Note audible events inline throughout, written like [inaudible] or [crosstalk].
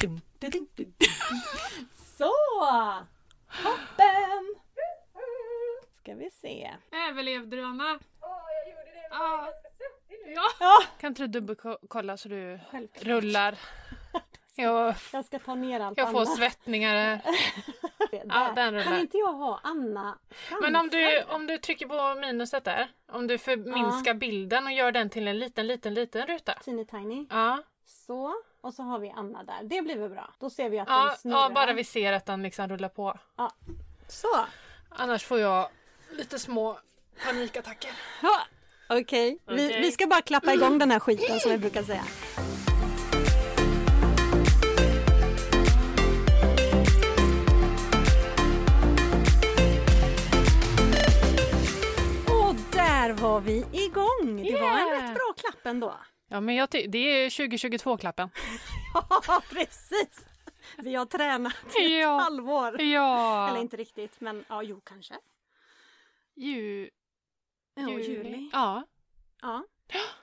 Dum, dum, dum, dum, dum. Så! Toppen! Ska vi se. Överlevde du Anna? Åh, jag gjorde det. Ja. Jag är ganska svettig nu. Ja. Ja, Kan inte du dubbelkolla så du självklart. rullar? [laughs] Jag, Jag ska ta ner allt jag får annat. svettningar. [laughs] Där. Ja, den rullar. Kan inte jag ha Anna Men om du, om du trycker på minuset där, om du förminskar bilden och gör den till en liten, liten, liten ruta. Teeny tiny. Ja, Så. Och så har vi Anna där. Det blir väl bra. Då ser vi att ja, den snurrar. ja bara vi ser att den liksom rullar på. Så. Annars får jag lite små panikattacker. Ja. Okej. Vi, Okej. vi ska bara klappa igång den här skiten som vi brukar säga. Och där var vi igång! Det var en Yeah. rätt bra klapp ändå. Ja, men jag ty- det är 2022-klappen. [laughs] Ja, precis! Vi har tränat i ett Ja. halvår. Ja! Eller inte riktigt, men ja, jo kanske. Ju, Ja, juli. Ja, Ja,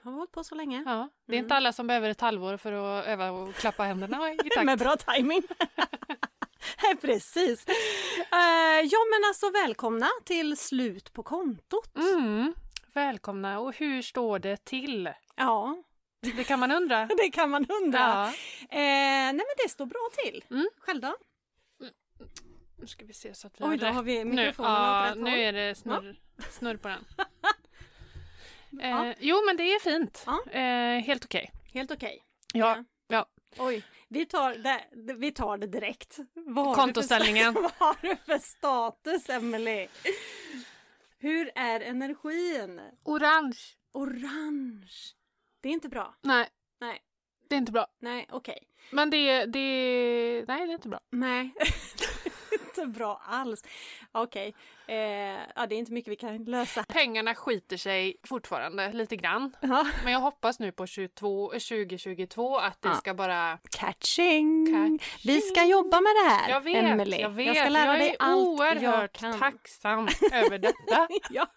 har vi hållit på så länge. ja. Det är Mm. inte alla som behöver ett halvår för att öva och klappa händerna i [laughs] takt. Med bra timing. [laughs] Precis. Eh, ja men alltså välkomna till Slut på kontot. Mm. Välkomna! Och hur står det till? Ja, Det kan man undra. [laughs] det kan man undra. Ja. Eh, nej men det står bra till. Mm. Själv då? Nu ska vi se så att vi Oj, då har vi nu, mikrofonen ja, åt nu är det snurr, snurr på den. [laughs] Eh, Ja. Jo men det är fint. Ja. Eh, helt okej. Helt okej. Ja, ja. Oj, vi tar det, vi tar det direkt. Vad Kontoställningen. [laughs] Vad har du för status, Emily? Hur är energin? Orange. Orange. Det är inte bra. Nej, Nej, det är inte bra. nej, okej. Men det, det, nej det är inte bra. Nej, [laughs] inte bra alls. Okej, eh, ja, det är inte mycket vi kan lösa. Pengarna skiter sig fortfarande lite grann. Ja. Men jag hoppas nu på 22, 2022 att det Ja. ska bara... Catching. Catching. Vi ska jobba med det här, Jag vet, Emily. jag vet. Jag ska lära jag dig är allt oerhört jag kan. tacksam [laughs] över detta. Ja,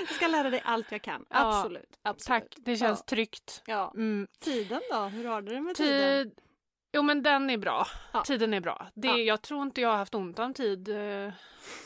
jag ska lära dig allt jag kan. Ja, Absolut. absolut. Tack, det känns Ja. tryggt. Ja. Mm. Tiden då? Hur har du det med tiden? Jo men den är bra. Ja. Tiden är bra. Det, Ja. Jag tror inte jag har haft ont om tid eh,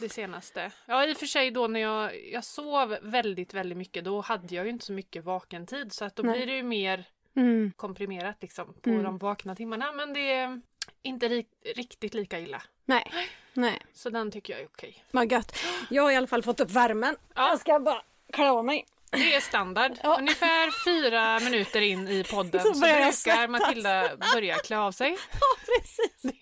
det senaste. Ja i och för sig då när jag, jag sov väldigt väldigt mycket då hade jag ju inte så mycket vaken tid så att då Nej. blir det ju mer Mm. komprimerat liksom på Mm. de vakna timmarna men det är inte ri- riktigt lika illa. Nej, nej. Så den tycker jag är okej. Vad gött. Jag har i alla fall fått upp värmen. Ja. Jag ska bara klä av mig. Det är standard. Ja. Ungefär fyra minuter in i podden Så så, brukar. Matilda börja klä av sig. [laughs] Ja, precis.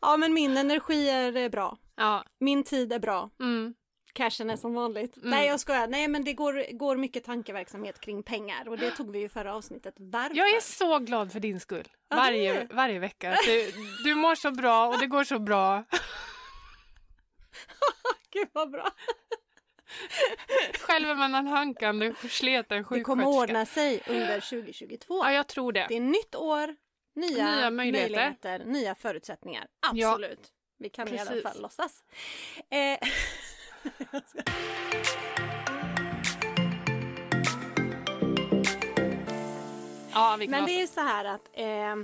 Ja, men min energi är eh, bra. ja, Min tid är bra. mm. Cashen är som vanligt. Mm. Nej, jag skojar. Nej, men det går, går mycket tankeverksamhet kring pengar och det tog vi ju i förra avsnittet. Varför? Jag är så glad för din skull. Ja, Varje, varje vecka. [laughs] Du, du mår så bra och det går så bra. [laughs] Gud vad bra. Själv är man en hankande, sleten Det kommer ordna sig under 2022. Ja, jag tror det. Det är nytt år, nya, Nya möjligheter. möjligheter, nya förutsättningar. Ja. Absolut. Vi kan i alla Precis. fall låtsas. Eh, [laughs] Ja, vi kan men det är så här att eh,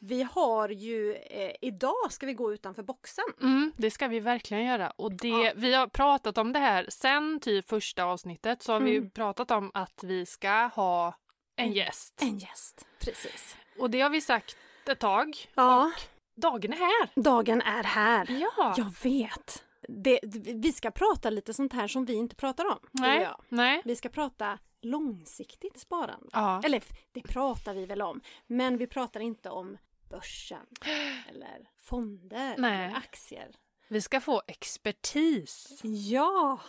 vi har ju, eh, idag ska vi gå utanför boxen. Mm, det ska vi verkligen göra. Och det, Ja. Vi har pratat om det här sen typ första avsnittet så har vi Mm. pratat om att vi ska ha en gäst. En gäst. Precis. Och det har vi sagt ett tag. Ja, Dagen är här! dagen är här. Ja! Jag vet. Det, vi ska prata lite sånt här som vi inte pratar om. och Nej. Nej. Vi ska prata långsiktigt sparande. Ja. Eller det pratar vi väl om, men vi pratar inte om börsen eller fonder Nej. eller aktier. Vi ska få expertis. Ja!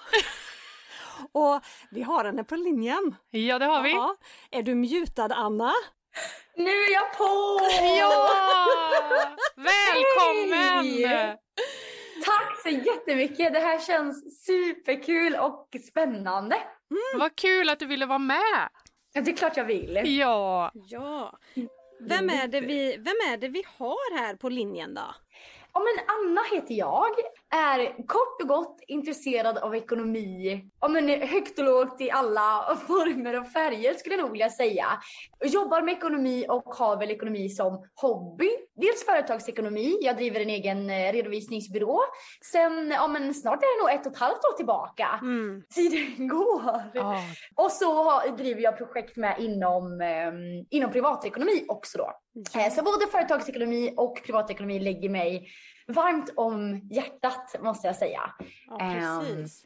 Och vi har henne på linjen. Ja, det har vi. Ja. Är du mutad Anna? Nu är jag på! Ja! Välkommen! Hej! Tack så jättemycket! Det här känns superkul och spännande. Vad kul att du ville vara med! Ja, Det är klart jag vill. Ja! Ja. Vem är, det vi, vem är det vi har här på linjen då? Ja men Anna heter jag, är kort och gott intresserad av ekonomi. Ja men högt och lågt i alla former och färger skulle jag nog vilja säga. Jobbar med ekonomi och har väl ekonomi som hobby. Dels företagsekonomi, jag driver en egen eh, redovisningsbyrå. Sen, ja men snart är det nog ett och ett halvt år tillbaka. Mm. Tiden går. Ja. Och så driver jag projekt med inom, eh, inom privatekonomi också då. Eh, så både företagsekonomi och privatekonomi ligger mig varmt om hjärtat måste jag säga. Ja, Ehm, precis.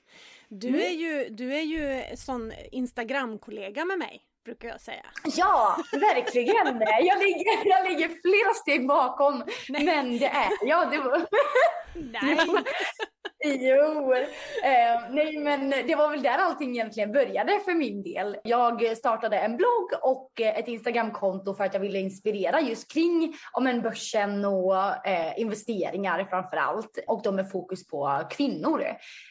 Du mm. är ju, du är ju sån Instagram-kollega med mig, brukar jag säga. Ja, verkligen. [laughs] Jag ligger, jag ligger flera steg bakom. Nej. Men det är jag. Det var, Nej. [laughs] jo, eh, nej men det var väl där allting egentligen började för min del. Jag startade en blogg och eh, ett Instagramkonto för att jag ville inspirera just kring om en börsen och eh, investeringar framför allt. Och då med fokus på kvinnor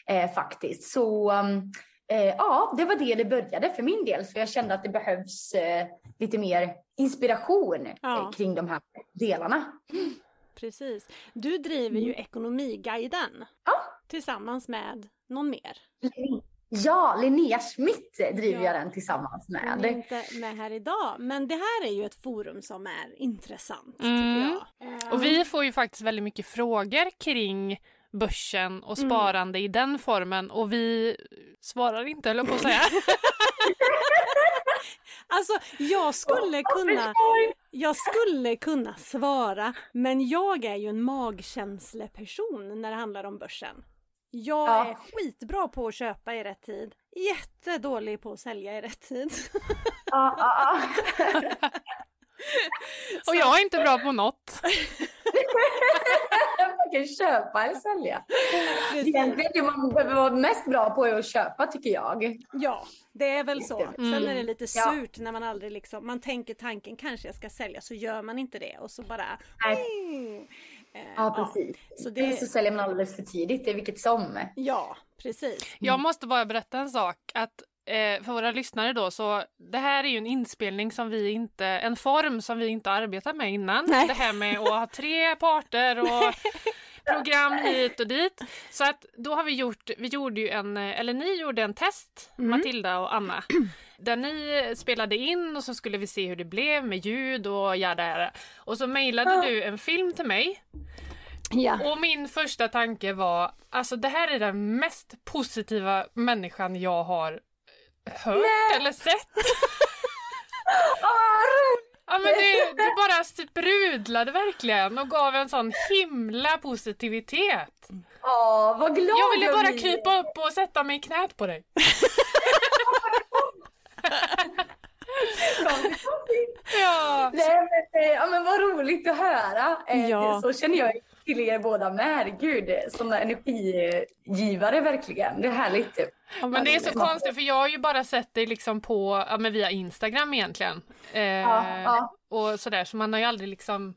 eh, faktiskt. Så um, eh, ja, det var det det började för min del. Så jag kände att det behövs eh, lite mer inspiration Ja. eh, kring de här delarna. Precis. Du driver ju Ekonomiguiden Mm. Ja. tillsammans med någon mer. Ja, Linnea Schmidt driver Ja. jag den tillsammans Hon är med. inte med här idag, men det här är ju ett forum som är intressant Mm. tycker jag. Eh, Och vi får ju faktiskt väldigt mycket frågor kring börsen och Mm. sparande i den formen och vi svarar inte, eller på att säga. [laughs] Alltså, jag skulle kunna, jag skulle kunna svara, men jag är ju en magkänsleperson när det handlar om börsen. Jag Ja. är skitbra på att köpa i rätt tid, jättedålig på att sälja i rätt tid. Ja, ja, ja. Och jag är inte bra på något. [laughs] Varken köpa eller sälja. Egentligen det man behöver vara mest bra på är att köpa tycker jag. Ja, det är väl så. Sen är det Mm. lite Ja. surt när man aldrig liksom, man tänker tanken kanske jag ska sälja så gör man inte det och så bara... Nej. Mm. Ja, precis. Så Eller det, så säljer man alldeles för tidigt, det är vilket som. ja, precis. Jag måste bara berätta en sak. Att eh, för våra lyssnare då, så det här är ju en inspelning som vi inte, en form som vi inte arbetat med innan. Nej. Det här med att ha tre parter och [laughs] program hit och dit. Så att då har vi gjort, vi gjorde ju en, eller ni gjorde en test, Mm. Matilda och Anna. [clears throat] Där ni spelade in och så skulle vi se hur det blev med ljud och jada. Och så mejlade du en film till mig Ja. och min första tanke var, alltså det här är den mest positiva människan jag har hört eller sett. [laughs] Ja men det, det bara sprudlade verkligen och gav en sån himla positivitet. Ja, vad glad Jag ville bara krypa upp och sätta mig i knät på dig. [laughs] Ja. Nej, men, eh, ja, men vad roligt att höra. Eh, Ja. Så känner jag till er båda med. Gud, sådana energigivare verkligen. Det är härligt. Men det är så konstigt för jag har ju bara sett dig liksom på, ja men via Instagram egentligen. Eh, Ja, ja. Och sådär så man har ju aldrig liksom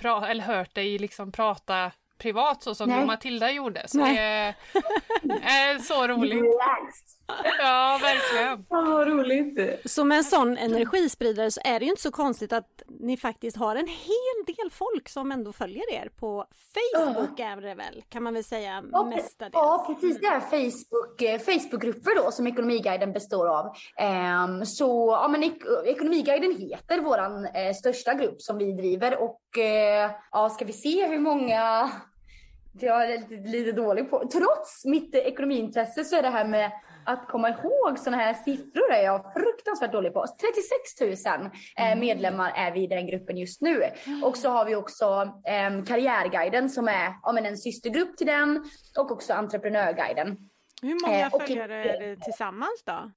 pra- eller hört dig liksom prata privat så som Nej. Matilda gjorde. Så Nej. det är, är så roligt. Relaxed. [laughs] Ja, verkligen. Ja, vad roligt. Så med en sån energispridare så är det ju inte så konstigt att ni faktiskt har en hel del folk som ändå följer er på Facebook är det väl, kan man väl säga Ja, mestadels. Ja, precis. Det är Facebook, eh, Facebookgrupper då som Ekonomiguiden består av. Ehm, så ja, men ek- Ekonomiguiden heter våran eh, största grupp som vi driver och eh, ja, ska vi se hur många jag är lite, lite dålig på. Trots mitt ekonomiintresse så är det här med att komma ihåg sådana här siffror är jag fruktansvärt dålig på. 36 000 eh, medlemmar är vi i den gruppen just nu. Och så har vi också eh, Karriärguiden som är ja, men en systergrupp till den och också Entreprenörguiden. Hur många Eh, följare är det tillsammans då?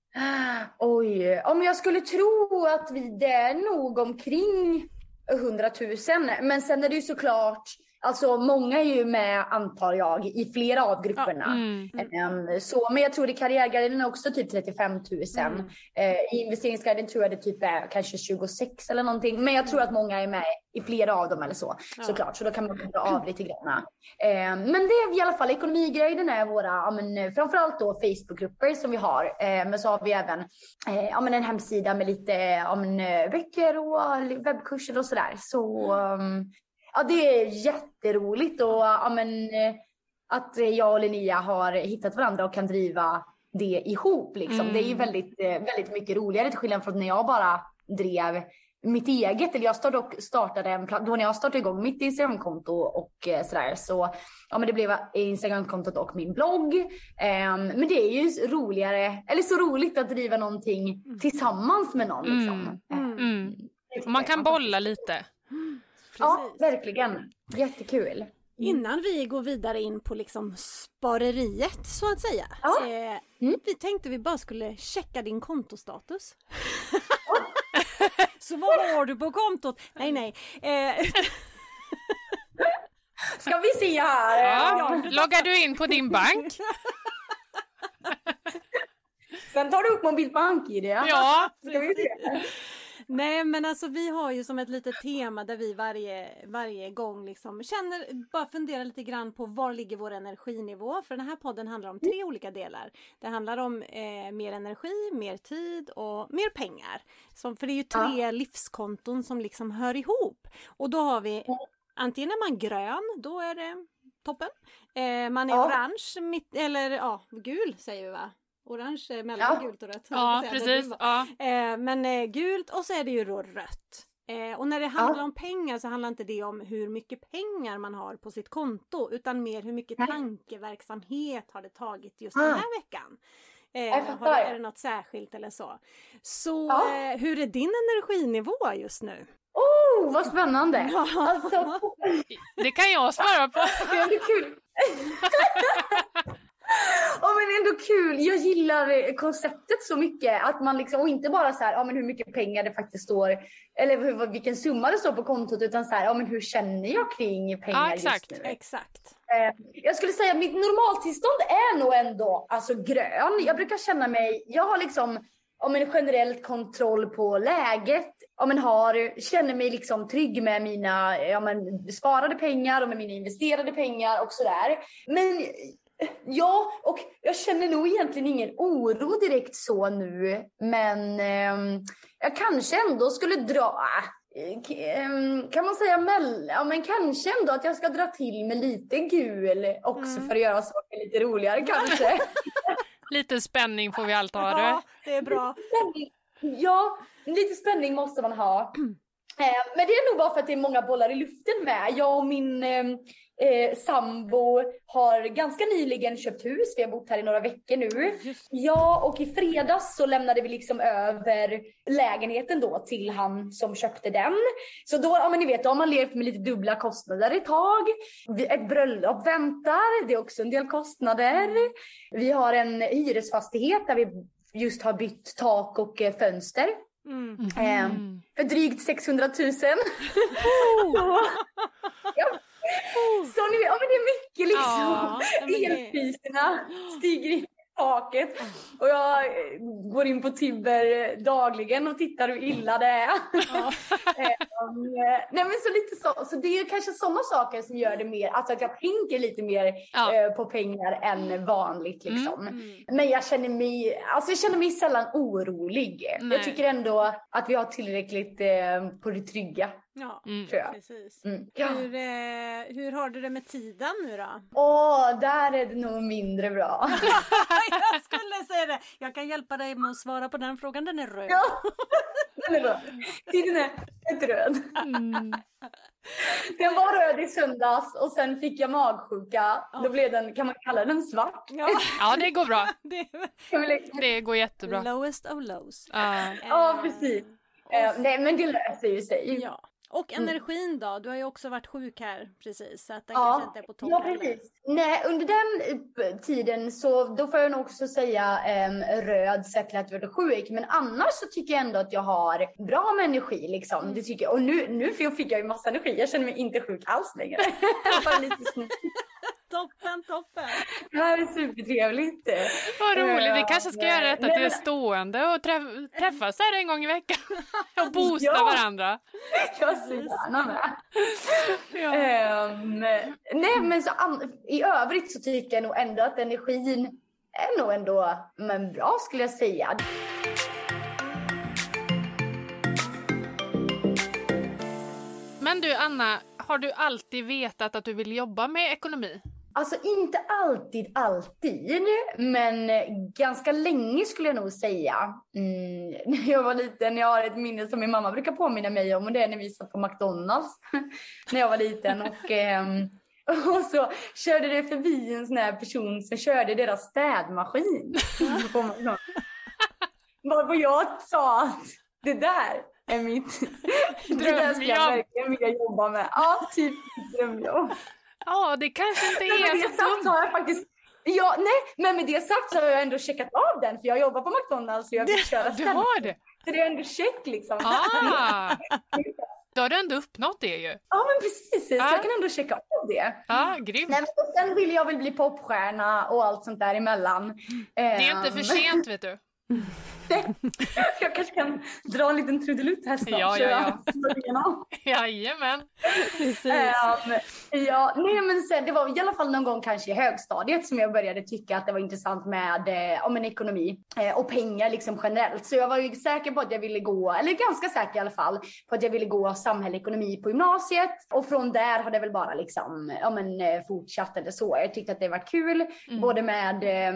[gasps] Oj, om jag skulle tro att vi det är nog omkring 100 000. Men sen är det ju såklart, alltså många är ju med antar jag i flera av grupperna. Mm. Ehm, Så, men jag tror i Karriärguiden är också typ 35 000. Mm. Eh, I Investeringsguiden tror jag det typ är kanske 26 eller någonting. Men jag tror att många är med i flera av dem eller så. Ja. Såklart, så då kan man dra av lite grann. Eh, men det är i alla fall Ekonomiguiden är våra, ja, men, framförallt då Facebookgrupper som vi har. Eh, men så har vi även eh, ja, men en hemsida med lite ja, men, eh, böcker och webbkurser och sådär. Så um, ja, det är jätteroligt och ja, men, eh, att jag och Linnea har hittat varandra och kan driva det ihop. Liksom. Mm. Det är ju väldigt, eh, väldigt mycket roligare till skillnad från när jag bara drev mitt eget, eller jag startade, startade en, då när jag startade igång mitt Instagramkonto och eh, sådär så, ja men det blev Instagramkontot och min blogg. Ehm, men det är ju roligare, eller så roligt att driva någonting tillsammans med någon liksom. Mm. Mm. man kan bolla lite. Ja, Precis. verkligen. Jättekul. Innan vi går vidare in på liksom spareriet så att säga. Ja. Eh, Mm. Vi tänkte vi bara skulle checka din kontostatus. [laughs] så vad har du på kontot? Nej nej. Eh, Ska vi se här. Ja. Loggar du in på din bank? Sen tar du upp mobilt bank-id. Ja. Ska vi se. Nej men alltså vi har ju som ett litet tema där vi varje, varje gång liksom känner, bara funderar lite grann på var ligger vår energinivå? För den här podden handlar om tre olika delar. Det handlar om eh, mer energi, mer tid och mer pengar. Som, för det är ju tre livskonton som liksom hör ihop. Och då har vi antingen är man grön, då är det toppen. Eh, man är Ja. orange, mitt, eller ja, gul säger vi va? Orange är mellan Ja. gult och rött. Ja, precis. Ja. Eh, men eh, gult och så är det ju då rött. Eh, och när det handlar om pengar så handlar inte det om hur mycket pengar man har på sitt konto utan mer hur mycket Nej. tankeverksamhet har det tagit just Ah. den här veckan. Eh, Jag har, är det något särskilt eller så? Så Ja. eh, hur är din energinivå just nu? Oh, vad spännande. [laughs] Alltså, Det kan jag svara på. det är kul. [laughs] [laughs] Men ändå kul. Jag gillar eh, konceptet så mycket. Att man liksom, och inte bara så här, ja men hur mycket pengar det faktiskt står. Eller hur, vilken summa det står på kontot. Utan så här, ja men hur känner jag kring pengar Ja, exakt. just nu? Exakt. Eh, Jag skulle säga att mitt normaltillstånd är nog ändå alltså grön. Jag brukar känna mig, jag har liksom om en generellt kontroll på läget. Om en har, känner mig liksom trygg med mina ja, men, sparade pengar och med mina investerade pengar och sådär. Men ja, och jag känner nog egentligen ingen oro direkt så nu. Men ehm, jag kanske ändå skulle dra, eh, ehm, kan man säga mell, ja men kanske ändå att jag ska dra till med lite gul också Mm. för att göra saker lite roligare kanske. [laughs] Lite spänning får vi allt ha Ja, du. det är bra. Ja, lite spänning måste man ha. Eh, men det är nog bara för att det är många bollar i luften med. Jag och min eh, eh, sambo har ganska nyligen köpt hus. Vi har bott här i några veckor nu. Ja, och i fredags så lämnade vi liksom över lägenheten då till han som köpte den. Så då, ja men ni vet, då har man levt med lite dubbla kostnader ett tag. Ett bröllop väntar, det är också en del kostnader. Vi har en hyresfastighet där vi just har bytt tak och eh, fönster Mm. eh, Mm. för drygt 600 000. [laughs] [laughs] ja. Så ni vet, ja men det är mycket liksom. Ja, men det- Elpriserna stiger i taket och jag eh, går in på Tibber dagligen och tittar hur illa det är. Ja. [laughs] Um, nej men så lite så, så det är kanske sådana saker som gör det mer, alltså att jag tänker lite mer Ja. eh, på pengar än vanligt liksom. Mm. Men jag känner mig, alltså jag känner mig sällan orolig. Nej. Jag tycker ändå att vi har tillräckligt eh, på det trygga, Ja, Mm. tror jag. precis. Mm. Ja. Hur, eh, hur har du det med tiden nu då? Åh, där är det nog mindre bra. [laughs] jag skulle säga det! Jag kan hjälpa dig med att svara på den frågan, den är röd. ja, den är bra. Tiden är helt röd. Mm. Den var röd i söndags och sen fick jag magsjuka. Ja. Då blev den, kan man kalla den svart? Ja, Ja, det går bra. [laughs] det går jättebra. lowest of lows. Ja. Ja, Eh, precis. Eh, nej, men det löser ju sig. Ja. Och Mm. energin då? Du har ju också varit sjuk här precis så att den Ja. kanske inte är på topp Ja, precis. Nej, under den eh, tiden så då får jag nog också säga em, röd till att jag sjuk. Men annars så tycker jag ändå att jag har bra med energi liksom. Mm. Det tycker jag. Och nu, nu fick jag ju massa energi. Jag känner mig inte sjuk alls längre. [laughs] Toppen, toppen! Det här är supertrevligt. Vad roligt. Vi Ja, kanske ska göra detta till stående och träff träffas här en gång i veckan [laughs] och boosta Ja. varandra. Jag ser gärna med. Ja. Ehm, nej, men så i övrigt så tycker jag nog ändå att energin är nog ändå men bra skulle jag säga. Men du Anna, har du alltid vetat att du vill jobba med ekonomi? Alltså inte alltid, alltid, men ganska länge skulle jag nog säga. Mm, [laughs] när jag var liten, jag har ett minne som min mamma brukar påminna mig om och det är när vi satt på McDonalds [laughs] när jag var liten. Och, eh, [laughs] och så körde det förbi en sån här person som körde deras städmaskin. Varpå jag sa att det där är mitt Det där ska jag verkligen vilja jobba med. Ja, typ drömjobb. Ja, det kanske inte är så sagt så har jag faktiskt Ja, nej, men med det sagt så har jag ändå checkat av den för jag jobbar på McDonalds och jag fick [laughs] köra Du har det? Så det är ändå check liksom. Ah, då har du ändå uppnått det ju. Ja men precis, så Ja. jag kan ändå checka av det. Ja, grymt. Nej, sen vill jag väl bli popstjärna och allt sånt där emellan. Det är inte för Ehm, sent vet du. [laughs] jag kanske kan dra en liten trudelutt här snart. Ja, så ja, jag ja. [laughs] Jajamän. Precis. Ehm, ja, nej men sen, det var i alla fall någon gång kanske i högstadiet som jag började tycka att det var intressant med eh, om en ekonomi eh, och pengar liksom generellt. Så jag var ju säker på att jag ville gå, eller ganska säker i alla fall, på att jag ville gå samhälle ekonomi på gymnasiet. Och från där har det väl bara liksom, ja men eh, fortsatt eller så. Jag tyckte att det var kul, Mm. både med, eh,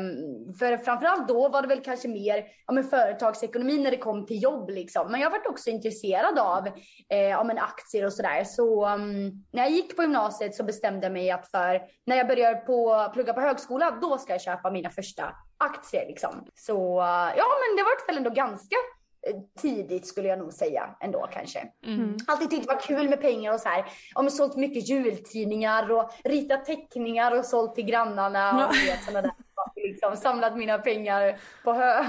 för framförallt då var det väl kanske mer ja, men företagsekonomi när det kom till jobb liksom. Men jag var också intresserad av eh, ja, men aktier och sådär. Så um, när jag gick på gymnasiet så bestämde jag mig att för när jag börjar på, plugga på högskola, då ska jag köpa mina första aktier liksom. Så ja, men det var väl ändå ganska eh, tidigt skulle jag nog säga ändå kanske. Mm. Alltid tyckt det var kul med pengar och så här. Ja, men sålt mycket jultidningar och ritat teckningar och sålt till grannarna och vet, såna där liksom. Samlat mina pengar på hög.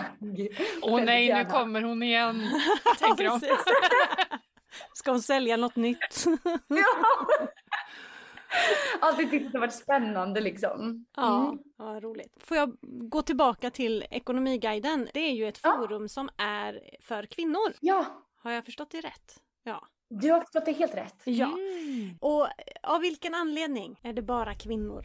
Åh nej, nu Gärna. kommer hon igen. [laughs] Tänker de. [laughs] Ska hon sälja något nytt? [laughs] Ja. Alltid tyckt att det varit spännande liksom. Ja, Mm. ja, roligt. Får jag gå tillbaka till Ekonomiguiden? Det är ju ett Ja. forum som är för kvinnor. Ja, Har jag förstått det rätt? Ja. du har förstått det helt rätt. Ja. Mm. Och av vilken anledning är det bara kvinnor?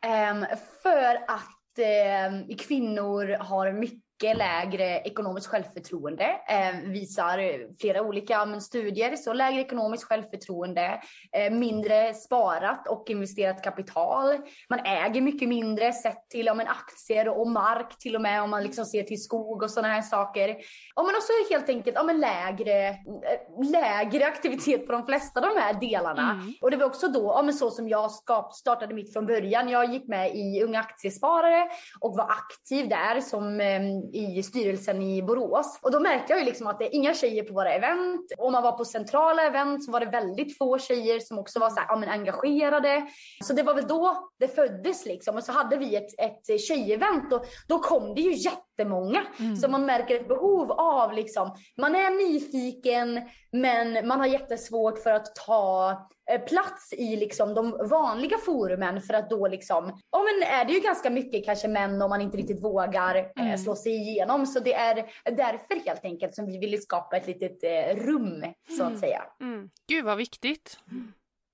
Ehm, för att eh, kvinnor har mycket lägre ekonomiskt självförtroende. Ehm, visar flera olika men, studier. Så lägre ekonomiskt självförtroende, eh, mindre sparat och investerat kapital. Man äger mycket mindre sett till ja, men, aktier och mark till och med om man liksom ser till skog och sådana här saker. Ja, men också helt enkelt ja, men, lägre, eh, lägre aktivitet på de flesta av de här delarna. Mm. Och det var också då, ja, men så som jag skap, startade mitt från början. Jag gick med i Unga Aktiesparare och var aktiv där som eh, i styrelsen i Borås. Och då märkte jag ju liksom att det är inga tjejer på våra event. Om man var på centrala event så var det väldigt få tjejer som också var så här, ja, men engagerade. Så det var väl då det föddes liksom. Och så hade vi ett, ett tjejevent och då kom det ju jättemånga. Mm. Så man märker ett behov av liksom, man är nyfiken men man har jättesvårt för att ta plats i liksom de vanliga forumen för att då liksom, ja men är det ju ganska mycket kanske män om man inte riktigt vågar eh, Mm. slå sig igenom. Så det är därför helt enkelt som vi ville skapa ett litet eh, rum så att säga. Mm. Gud vad viktigt.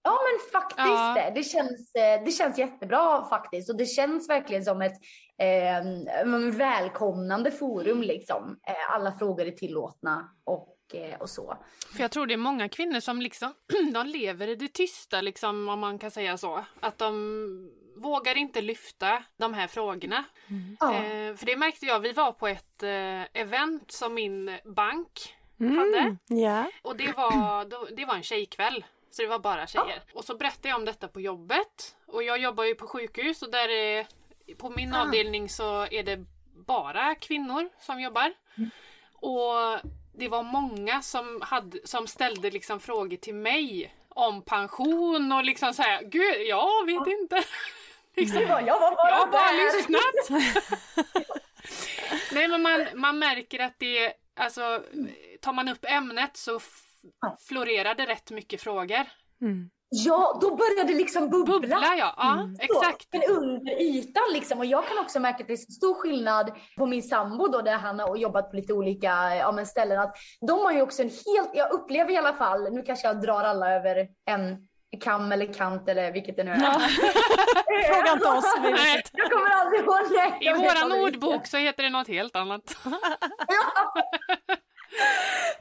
Ja men faktiskt Ja. det. Det känns, eh, det känns jättebra faktiskt och det känns verkligen som ett eh, välkomnande forum liksom. Eh, alla frågor är tillåtna och, eh, och så. För jag tror det är många kvinnor som liksom, [clears throat] de lever i det tysta liksom om man kan säga så. Att de vågar inte lyfta de här frågorna. Ja. Eh, för det märkte jag, vi var på ett eh, event som min bank Mm. hade. Ja. Och det var, då, det var en tjejkväll. Så det var bara tjejer. Och så berättade jag om detta på jobbet. Och jag jobbar ju på sjukhus och där är, på min Ah. avdelning så är det bara kvinnor som jobbar. Och det var många som, hade, som ställde liksom frågor till mig om pension och liksom såhär, gud jag vet inte. [laughs] liksom, Jag var bara jag har bara lyssnat. [laughs] Nej men man, man märker att det, alltså tar man upp ämnet så florerar det rätt mycket frågor. Mm. Ja, då började det liksom bubbla. Bubbla ja, ja exakt. Men under ytan liksom. Och jag kan också märka att det är så stor skillnad på min sambo då, där han har jobbat på lite olika ja, men ställen. Att de har ju också en helt, jag upplever i alla fall, nu kanske jag drar alla över en kam eller kant eller vilket det nu är. Ja. [laughs] Fråga inte oss. Nej, Jag kommer aldrig ihåg det. I våran ordbok så heter det något helt annat. Ja. [laughs]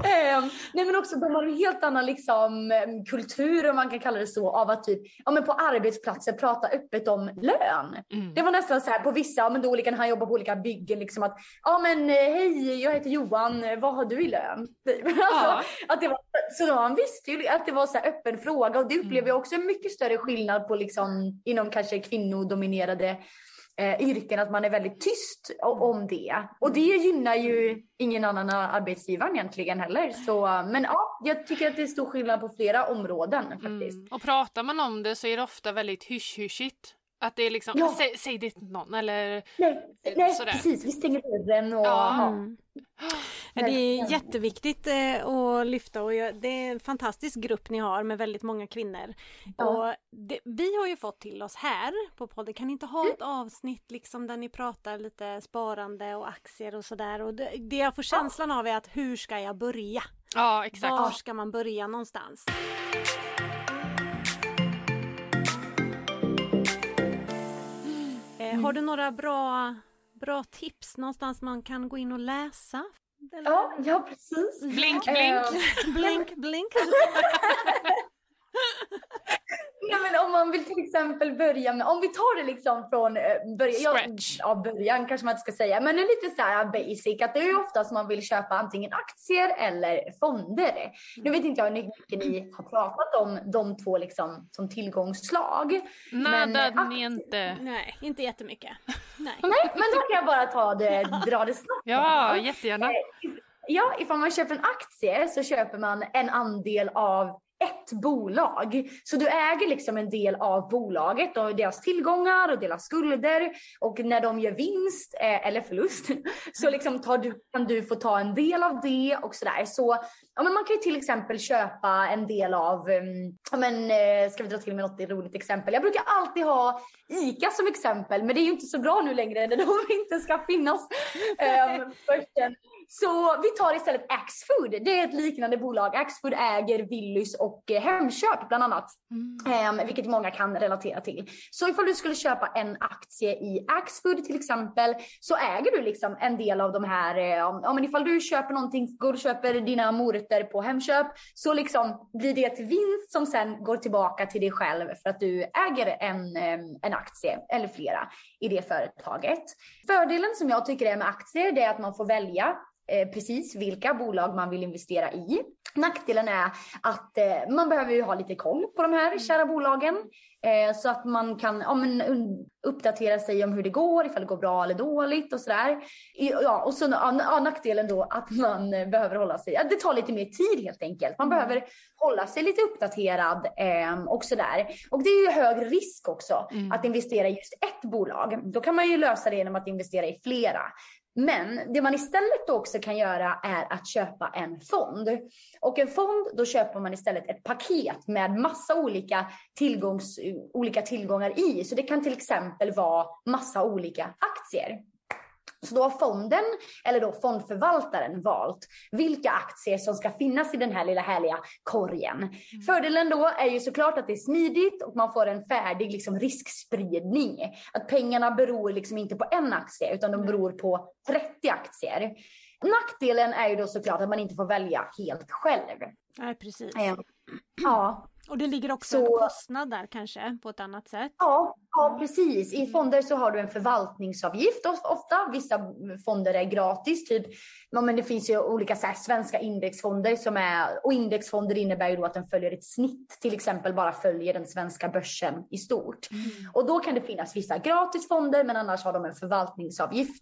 eh, nej men också de har en helt annan liksom, kultur om man kan kalla det så av att typ, ja, men på arbetsplatser prata öppet om lön. Mm. Det var nästan så här på vissa, ja, men då olika, han jobbar på olika byggen liksom att ja men eh, hej jag heter Johan, vad har du i lön? [laughs] alltså, att det var, så då, han visste ju att det var så här öppen fråga och det upplever jag mm. också en mycket större skillnad på liksom inom kanske kvinnodominerade eh, yrken att man är väldigt tyst om det. Och det gynnar ju ingen annan arbetsgivare egentligen heller. Så, men ja, jag tycker att det är stor skillnad på flera områden faktiskt. Mm. Och pratar man om det så är det ofta väldigt hysch-hyschigt. Att det är liksom, ja. säg, säg det till någon eller Nej, nej sådär. precis, vi stänger dörren och... Ja. Mm. Det är jätteviktigt eh, att lyfta och det är en fantastisk grupp ni har med väldigt många kvinnor. Ja. Och det, vi har ju fått till oss här på podden, kan ni inte ha ett avsnitt liksom där ni pratar lite sparande och aktier och sådär och det, det jag får känslan av är att hur ska jag börja? Ja exakt. Var ska man börja någonstans? Eh, har du några bra, bra tips någonstans man kan gå in och läsa? Ja, ja precis. Blink, [laughs] blink. blink, blink. [laughs] [laughs] Nej, men om man vill till exempel börja med, om vi tar det liksom från eh, början, ja, början kanske man inte ska säga, men det är lite så här basic att det är ofta som man vill köpa antingen aktier eller fonder. Nu vet inte jag hur mycket ni har pratat om de två liksom som tillgångsslag. Nada, men, inte. Nej, inte jättemycket. Nej. Nej, men då kan jag bara ta det, [laughs] dra det snabbt. Ja, jättegärna. Eh, ja, ifall man köper en aktie så köper man en andel av ett bolag. Så du äger liksom en del av bolaget och deras tillgångar och deras skulder. Och när de gör vinst eh, eller förlust [laughs] så liksom tar du, kan du få ta en del av det och sådär. Så ja, men man kan ju till exempel köpa en del av, um, ja, men, eh, ska vi dra till med något roligt exempel? Jag brukar alltid ha ICA som exempel, men det är ju inte så bra nu längre när de [laughs] inte ska finnas. Um, så vi tar istället Axfood. Det är ett liknande bolag. Axfood äger Willys och eh, Hemköp bland annat. Mm. Eh, vilket många kan relatera till. Så ifall du skulle köpa en aktie i Axfood till exempel så äger du liksom en del av de här. Eh, ja, men ifall du köper någonting, går och köper dina morötter på Hemköp så liksom blir det ett vinst som sen går tillbaka till dig själv för att du äger en, eh, en aktie eller flera i det företaget. Fördelen som jag tycker är med aktier det är att man får välja Eh, precis vilka bolag man vill investera i. Nackdelen är att eh, man behöver ju ha lite koll på de här mm. kära bolagen. Eh, så att man kan ja, men, uppdatera sig om hur det går, ifall det går bra eller dåligt och sådär. Ja, och så ja, nackdelen då att man behöver hålla sig, det tar lite mer tid helt enkelt. Man mm. behöver hålla sig lite uppdaterad eh, och sådär. Och det är ju hög risk också mm. att investera i just ett bolag. Då kan man ju lösa det genom att investera i flera. Men det man istället då också kan göra är att köpa en fond. Och en fond, då köper man istället ett paket med massa olika, tillgångs, olika tillgångar i. Så det kan till exempel vara massa olika aktier. Så då har fonden, eller då fondförvaltaren, valt vilka aktier som ska finnas i den här lilla härliga korgen. Mm. Fördelen då är ju såklart att det är smidigt och man får en färdig liksom, riskspridning. Att pengarna beror liksom inte på en aktie utan de beror på 30 aktier. Nackdelen är ju då såklart att man inte får välja helt själv. Nej, precis. Ja. Och det ligger också så, en kostnad där kanske på ett annat sätt? Ja, ja, precis. I fonder så har du en förvaltningsavgift ofta. Vissa fonder är gratis. Typ, men det finns ju olika så här, svenska indexfonder som är, och indexfonder innebär ju då att den följer ett snitt, till exempel bara följer den svenska börsen i stort. Mm. Och då kan det finnas vissa gratisfonder, men annars har de en förvaltningsavgift.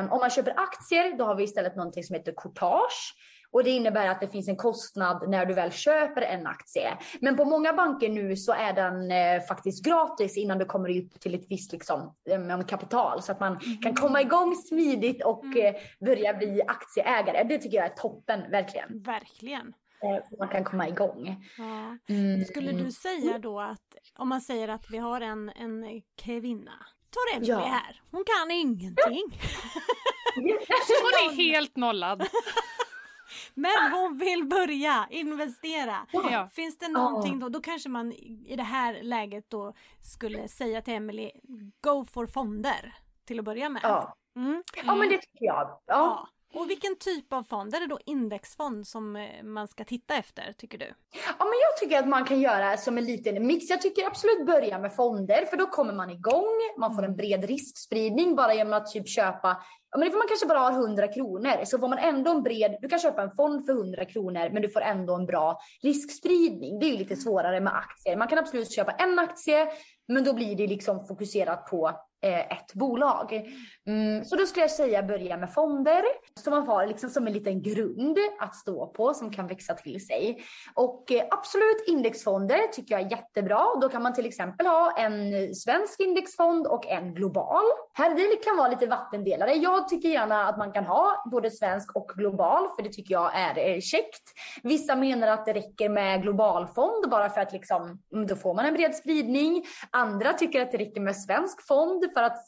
Um, om man köper aktier, då har vi istället någonting som heter courtage. Och det innebär att det finns en kostnad när du väl köper en aktie. Men på många banker nu så är den eh, faktiskt gratis innan du kommer upp till ett visst liksom, eh, kapital. Så att man mm. kan komma igång smidigt och mm. eh, börja bli aktieägare. Det tycker jag är toppen, verkligen. Verkligen. Eh, man kan komma igång. Ja. Mm. Skulle du säga då att om man säger att vi har en, en kvinna tar Emily ja. här. Hon kan ingenting. [laughs] Hon är helt nollad. Men hon vill börja investera. Ja. Finns det någonting då, då kanske man i det här läget då skulle säga till Emily Go for fonder till att börja med. Ja, mm. ja men det tycker jag. Ja. ja. Och vilken typ av fond? Är det då indexfond som eh, man ska titta efter tycker du? Ja, men jag tycker att man kan göra som en liten mix. Jag tycker absolut börja med fonder för då kommer man igång. Man får en bred riskspridning bara genom att typ köpa Ja, men man kanske bara har 100 kronor så får man ändå en bred, du kan köpa en fond för 100 kronor men du får ändå en bra riskspridning. Det är ju lite svårare med aktier. Man kan absolut köpa en aktie men då blir det liksom fokuserat på eh, ett bolag. Mm, så då skulle jag säga börja med fonder som man har liksom som en liten grund att stå på som kan växa till sig. Och eh, absolut indexfonder tycker jag är jättebra. Då kan man till exempel ha en svensk indexfond och en global. Här det kan vara lite vattendelare. Jag tycker gärna att man kan ha både svensk och global för det tycker jag är käckt. Vissa menar att det räcker med globalfond bara för att liksom, mm, då får man en bred spridning. Andra tycker att det räcker med svensk fond för att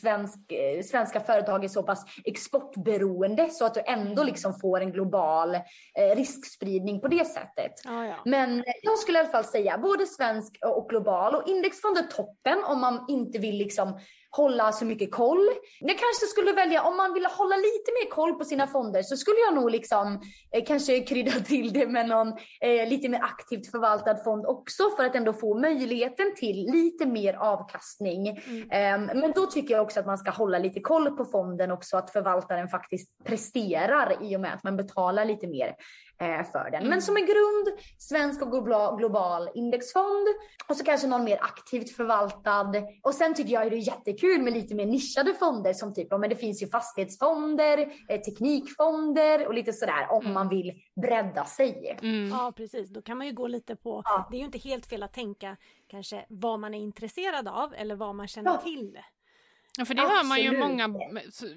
svensk, eh, svenska företag är så pass exportberoende så att du ändå liksom får en global eh, riskspridning på det sättet. Ah, ja. Men jag skulle i alla fall säga både svensk och global och indexfond är toppen om man inte vill liksom hålla så mycket koll. Jag kanske skulle välja, om man vill hålla lite mer koll på sina fonder så skulle jag nog liksom eh, kanske krydda [laughs] till det med någon eh, lite mer aktivt förvaltad fond också för att ändå få möjligheten till lite mer avkastning. Mm. Eh, men då tycker jag också att man ska hålla lite koll på fonden också, att förvaltaren faktiskt presterar i och med att man betalar lite mer för den. Men mm. som en grund, svensk och global indexfond och så kanske någon mer aktivt förvaltad. Och sen tycker jag det är jättekul med lite mer nischade fonder som typ, men det finns ju fastighetsfonder, eh, teknikfonder och lite sådär om mm. man vill bredda sig. Mm. Ja precis, då kan man ju gå lite på, ja. det är ju inte helt fel att tänka kanske vad man är intresserad av eller vad man känner ja. till. Ja, för det Absolut. hör man ju många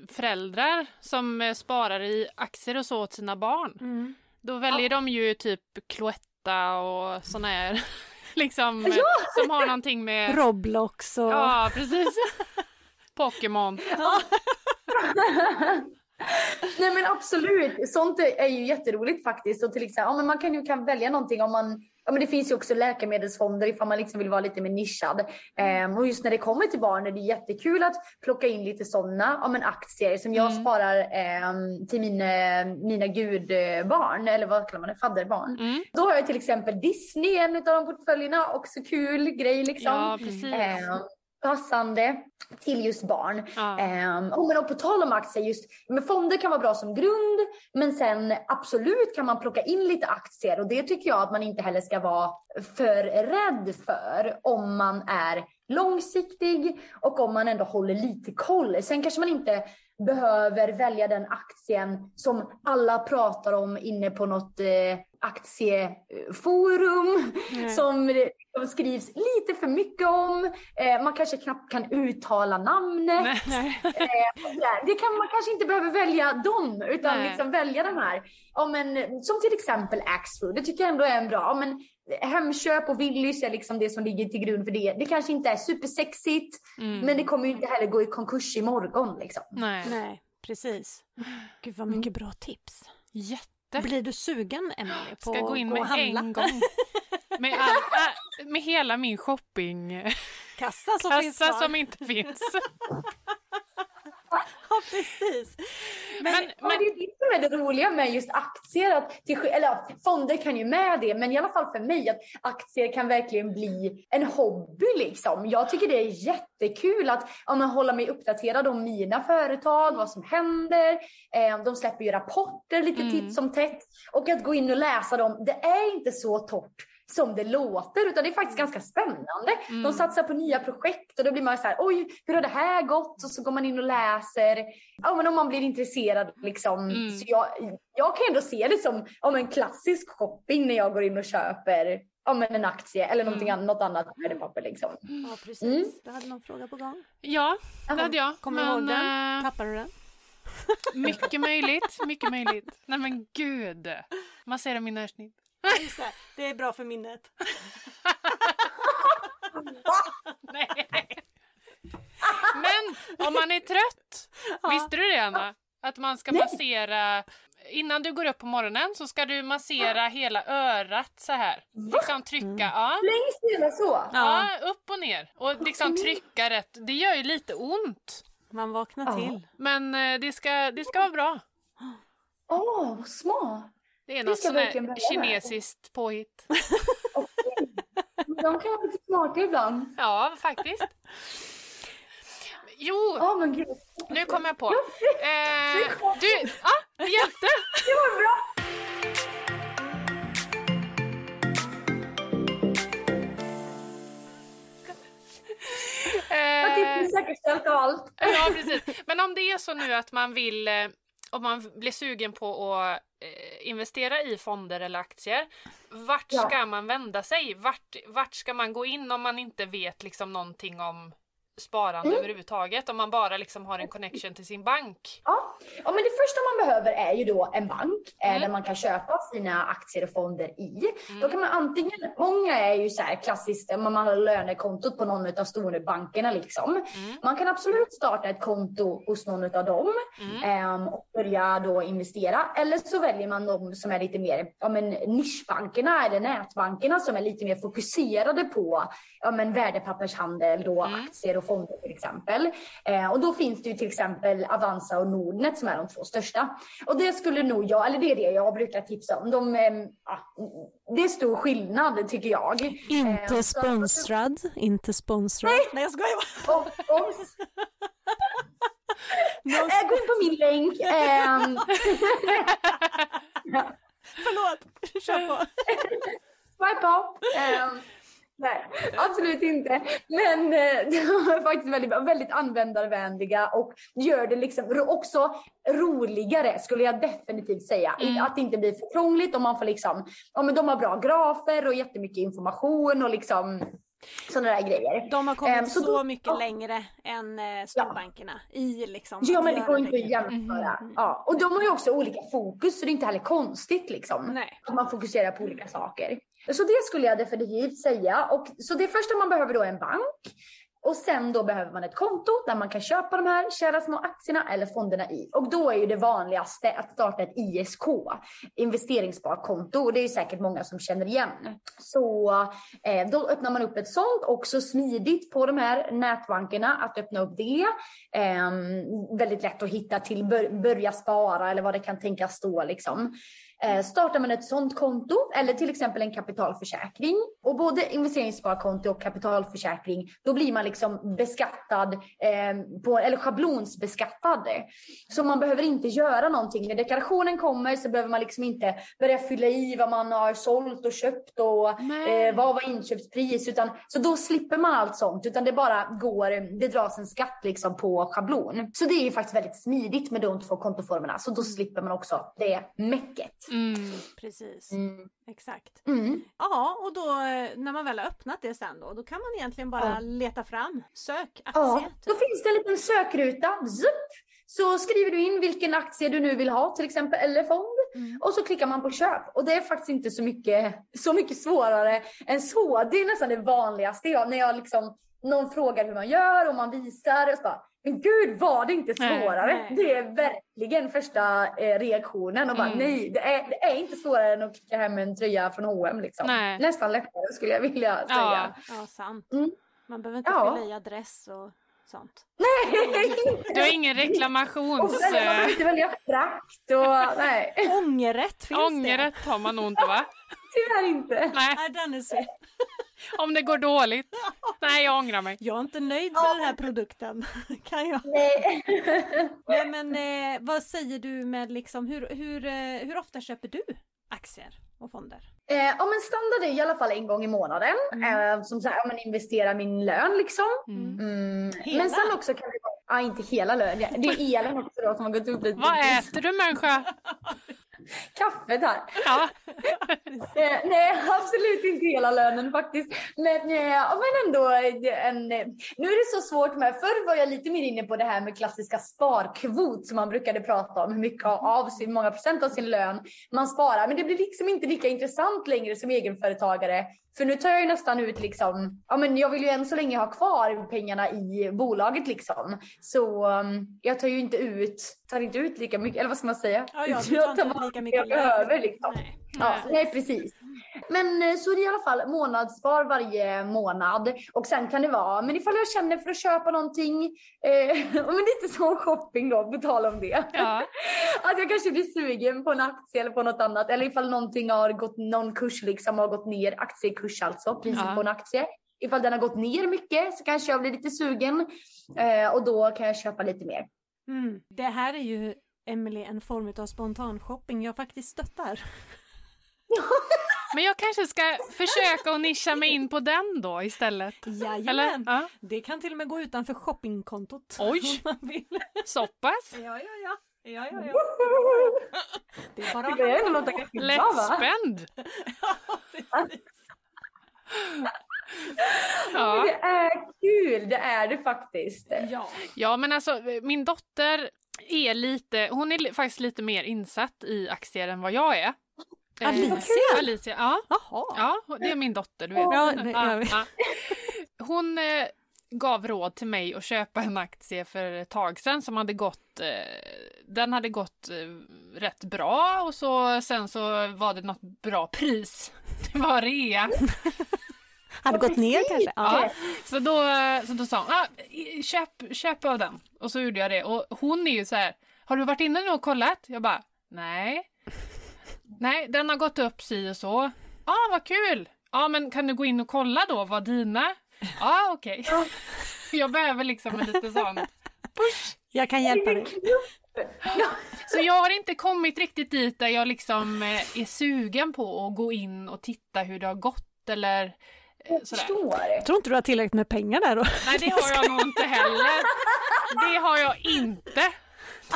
föräldrar som eh, sparar i aktier och så åt sina barn. Mm. Då väljer ja. de ju typ Cloetta och såna här [laughs] liksom ja. som har någonting med Roblox och Ja precis [laughs] Pokémon. Ja. [laughs] Nej men absolut, sånt är ju jätteroligt faktiskt. Och till exempel, ja, men man kan ju kan välja någonting om man Ja, men det finns ju också läkemedelsfonder ifall man liksom vill vara lite mer nischad. Um, och just när det kommer till barn är det jättekul att plocka in lite sådana ja, men aktier som jag mm. sparar um, till mina, mina gudbarn, eller vad kallar man det, fadderbarn. Mm. Då har jag till exempel Disney, en av de portföljerna, också kul grej liksom. Ja, precis. Um, passande till just barn. Ja. Um, och, men och på tal om aktier, just, men fonder kan vara bra som grund, men sen absolut kan man plocka in lite aktier och det tycker jag att man inte heller ska vara för rädd för om man är långsiktig och om man ändå håller lite koll. Sen kanske man inte behöver välja den aktien som alla pratar om inne på något eh, aktieforum mm. som de skrivs lite för mycket om. Eh, man kanske knappt kan uttala namnet. Eh, det kan man kanske inte behöver välja dem utan liksom välja de här. Ja, men, som till exempel Axfood. Det tycker jag ändå är en bra. Ja, men, Hemköp och Willys är liksom det som ligger till grund för det. Det kanske inte är supersexigt mm. men det kommer ju inte heller gå i konkurs imorgon. Liksom. Nej. Nej, precis. Gud vad mycket bra tips. Jätte. Blir du sugen Emelie på Ska gå in med gå en gång. [laughs] Med, all, äh, med hela min shoppingkassa som, Kassa som inte finns. [laughs] [laughs] ja, precis. Men, men, men, det är det som är det roliga med just aktier. Att, eller ja, fonder kan ju med det, men i alla fall för mig att aktier kan verkligen bli en hobby. Liksom. Jag tycker det är jättekul att ja, man håller mig uppdaterad om mina företag, vad som händer. Eh, de släpper ju rapporter lite mm. titt som tätt. Och att gå in och läsa dem, det är inte så torrt som det låter utan det är faktiskt ganska spännande. Mm. De satsar på nya projekt och då blir man så här, oj, hur har det här gått? Och så går man in och läser. Ja, men om man blir intresserad liksom. Mm. Så jag, jag kan ändå se det som om en klassisk shopping när jag går in och köper ja, men en aktie eller någonting mm. annat, något annat värdepapper liksom. Ja, precis. Mm. Du hade någon fråga på gång? Ja, det hade jag. Kommer du ihåg den? Äh... Tappade du den? mycket möjligt, mycket möjligt. Nej men gud. Massera min närsnitt. Just det, det är bra för minnet. Nej. Men om man är trött, visste du det Anna? Att man ska massera Innan du går upp på morgonen så ska du massera hela örat så här. Liksom trycka, mm. ja. Längs hela så? Ja, upp och ner. Och liksom trycka rätt. Det gör ju lite ont. Man vaknar till. Men eh, det ska, det ska vara bra. Åh, vad smart! Det är något sånt med. kinesiskt påhitt. [laughs] De kan vara lite smarta ibland. Ja, faktiskt. Jo, Ja, men gud. nu kom jag på. Eh, du, ja, det hjälpte. [laughs] Det var bra! Eh, säkerställt och allt. Ja, precis. Men om det är så nu att man vill, eh, om man blir sugen på att investera i fonder eller aktier, vart Ja. ska man vända sig? Vart, vart ska man gå in om man inte vet liksom någonting om sparande Mm. överhuvudtaget? Om man bara liksom har en connection till sin bank? Ja. ja, men det första man behöver är ju då en bank eh, Mm. där man kan köpa sina aktier och fonder i. Mm. Då kan man antingen, många är ju så här klassiskt, eh, man har lönekontot på någon av storbankerna liksom. Mm. Man kan absolut starta ett konto hos någon av dem ehm, och börja då investera. Eller så väljer man de som är lite mer, ja men nischbankerna eller nätbankerna som är lite mer fokuserade på ja men värdepappershandel då, Mm. aktier och fonder till exempel. Eh, och då finns det ju till exempel Avanza och Nordnet som är de två största. Och det skulle nog jag, eller det är det jag brukar tipsa om. De, ehm, ja, det är stor skillnad tycker jag. Eh, Inte så- sponsrad, inte sponsrad. Nej jag skojar bara. Och, och, [laughs] Eh, gå in på min länk. Ehm, [laughs] Förlåt, kör på. Swipe up. Nej, absolut inte. Men eh, [laughs] de är faktiskt väldigt, väldigt användarvänliga och gör det liksom också roligare skulle jag definitivt säga. Mm. Att det inte blir för krångligt och man får liksom, ja men de har bra grafer och jättemycket information och liksom sådana där grejer. De har kommit Ehm, så så, då- mycket ja. längre än eh, storbankerna i liksom Ja men det går inte att jämföra. Mhm. Ja. Och de har ju också olika fokus så det är inte heller konstigt liksom. Nej. Att man fokuserar på olika saker. Så det skulle jag definitivt säga. Och, så det första man behöver då är en bank. Och sen då behöver man ett konto där man kan köpa de här kära små aktierna eller fonderna i. Och då är ju det vanligaste att starta ett ISK, investeringssparkonto. Och det är ju säkert många som känner igen. Så eh, då öppnar man upp ett sånt, också smidigt på de här nätbankerna att öppna upp det. Eh, väldigt lätt att hitta till bör, börja spara eller vad det kan tänkas stå liksom. Eh, startar man ett sådant konto eller till exempel en kapitalförsäkring och både investeringssparkonto och kapitalförsäkring, då blir man liksom beskattad eh, på, eller schablonsbeskattad. Så man behöver inte göra någonting. När deklarationen kommer så behöver man liksom inte börja fylla i vad man har sålt och köpt och eh, vad var inköpspris, utan så då slipper man allt sånt, utan det bara går, det dras en skatt liksom på schablon. Så det är ju faktiskt väldigt smidigt med de två kontoformerna, så då slipper man också det mäcket. Mm. Precis, Mm. exakt. Mm. Ja, och då eh, när man väl har öppnat det sen då, då kan man egentligen bara Ja. leta fram, sök Ja, aktie. då typ. finns det en liten sökruta. Zup! Så skriver du in vilken aktie du nu vill ha, till exempel, eller fond. Mm. Och så klickar man på köp. Och det är faktiskt inte så mycket, så mycket svårare än så. Det är nästan det vanligaste. Jag, när jag liksom, någon frågar hur man gör och man visar. Och så bara, gud var det inte Nej, svårare? nej. Det är verkligen första eh, reaktionen. Och bara, Mm. nej, det är, det är inte svårare än att klicka hem en tröja från H&M liksom. Nej. Nästan lättare skulle jag vilja säga. Ja. Ja, sant. Mm. Man behöver inte Ja. fylla i adress och sånt. [laughs] Du har ingen reklamations... man behöver eh, inte välja frakt och nej, Ångerrätt finns det. Ångerrätt har man nog inte va? [laughs] tyvärr inte. Nej, Nej, den är synd. Om det går dåligt. Nej, jag ångrar mig. Jag är inte nöjd med den här produkten. [laughs] kan jag. Nej. Nej, men eh, vad säger du med liksom, hur, hur, eh, hur ofta köper du aktier och fonder? Eh, ja men standard är i alla fall en gång i månaden. Mm. Eh, som så här, ja, men investera min lön liksom. Mm. Mm. Men sen också kan det vara, ja inte hela lön, det är elen också då som har gått upp lite. Vad äter du människa? [laughs] [laughs] Kaffet här. Ja. [laughs] Eh, nej, absolut inte hela lönen faktiskt. Men, eh, men ändå, eh, en, eh, nu är det så svårt med, förr var jag lite mer inne på det här med klassiska sparkvot som man brukade prata om, hur mycket av sin, många procent av sin lön man sparar. Men det blir liksom inte lika intressant längre som egenföretagare. För nu tar jag ju nästan ut liksom, ja men jag vill ju än så länge ha kvar pengarna i bolaget liksom. Så um, jag tar ju inte ut, tar inte ut lika mycket, eller vad ska man säga? Ja, ja, du tar inte ut lika mycket jag behöver liksom. Nej. Ja, nej precis. Men eh, så är det i alla fall månadsspar varje månad. Och sen kan det vara, men ifall jag känner för att köpa någonting, eh, [laughs] men lite som shopping då, på tal om det. Ja. [laughs] Att jag kanske blir sugen på en aktie eller på något annat. Eller ifall någonting har gått, någon kurs liksom har gått ner, aktiekurs alltså, priset Ja. på en aktie. Ifall den har gått ner mycket så kanske jag blir lite sugen. Eh, och då kan jag köpa lite mer. Mm. Det här är ju Emily en form av spontanshopping jag faktiskt stöttar. [laughs] Men jag kanske ska försöka att nischa mig in på den då istället. Jajamän! Eller? Ja. Det kan till och med gå utanför shoppingkontot. Oj. [laughs] Om man vill. Så pass? Ja, ja, ja. Ja, ja, ja. Det är bara Det att låta ganska bra va? Lättspänd! [laughs] Precis. Ja. Det är kul, det är det faktiskt. Ja. ja, men alltså min dotter är lite, hon är faktiskt lite mer insatt i aktier än vad jag är. Eh, Alicia? Alicia, ja. Jaha. Ja, det är min dotter, du vet. Ja, Ja, vet. ja. Hon eh, gav råd till mig att köpa en aktie för ett tag sedan som hade gått, eh, den hade gått eh, rätt bra och så sen så var det något bra pris. [laughs] Det var rea. Hade gått ner kanske? Ja. Så då, så då sa hon, ah, köp, köp av den. Och så gjorde jag det. Och hon är ju så här, har du varit inne nu och kollat? Jag bara, nej. Nej, den har gått upp si och så. Ja, ah, vad kul! Ja, men kan du gå in och kolla då vad dina? Ja, ah, okej. [laughs] Jag behöver liksom en lite sån push. Jag kan hjälpa dig. Så jag har inte kommit riktigt dit där jag liksom eh, är sugen på att gå in och titta hur det har gått eller eh, Jag förstår. Tror inte du har tillräckligt med pengar där då? Nej, det har jag nog inte heller. Det har jag inte.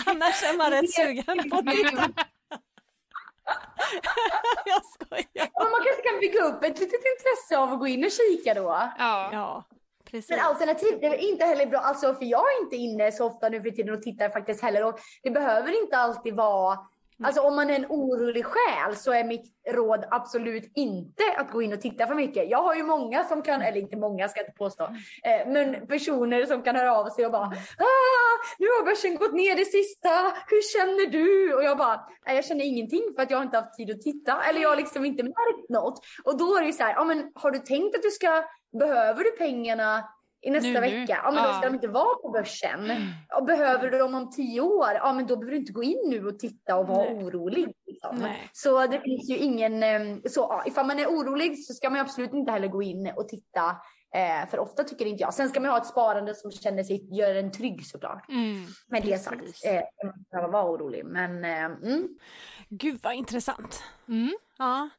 Annars är man rätt sugen på det. [laughs] [laughs] Jag skojar. Men man kanske kan bygga upp ett litet intresse av att gå in och kika då. Ja. Ja, precis. Men alternativ, det är inte heller bra, alltså för jag är inte inne så ofta nu för tiden och tittar faktiskt heller och det behöver inte alltid vara Alltså om man är en orolig själ så är mitt råd absolut inte att gå in och titta för mycket. Jag har ju många som kan, eller inte många ska jag inte påstå, eh, men personer som kan höra av sig och bara ah, nu har börsen gått ner det sista, hur känner du? Och jag bara, nej jag känner ingenting för att jag har inte haft tid att titta eller jag har liksom inte märkt något. Och då är det ju så här, ja men har du tänkt att du ska, behöver du pengarna i nästa Nu, nu. vecka, ja men då ska Ja. de inte vara på börsen. Och behöver du dem om tio år, ja men då behöver du inte gå in nu och titta och vara Nej. orolig. Liksom. Så det finns ju ingen, eh, så ja, ifall man är orolig så ska man absolut inte heller gå in och titta. Eh, för ofta tycker inte jag. Sen ska man ha ett sparande som känner sig, gör en trygg såklart. Mm. Med det Precis. sagt, eh, man behöver vara orolig. Men eh, mm. Gud vad intressant. Mm. Ja.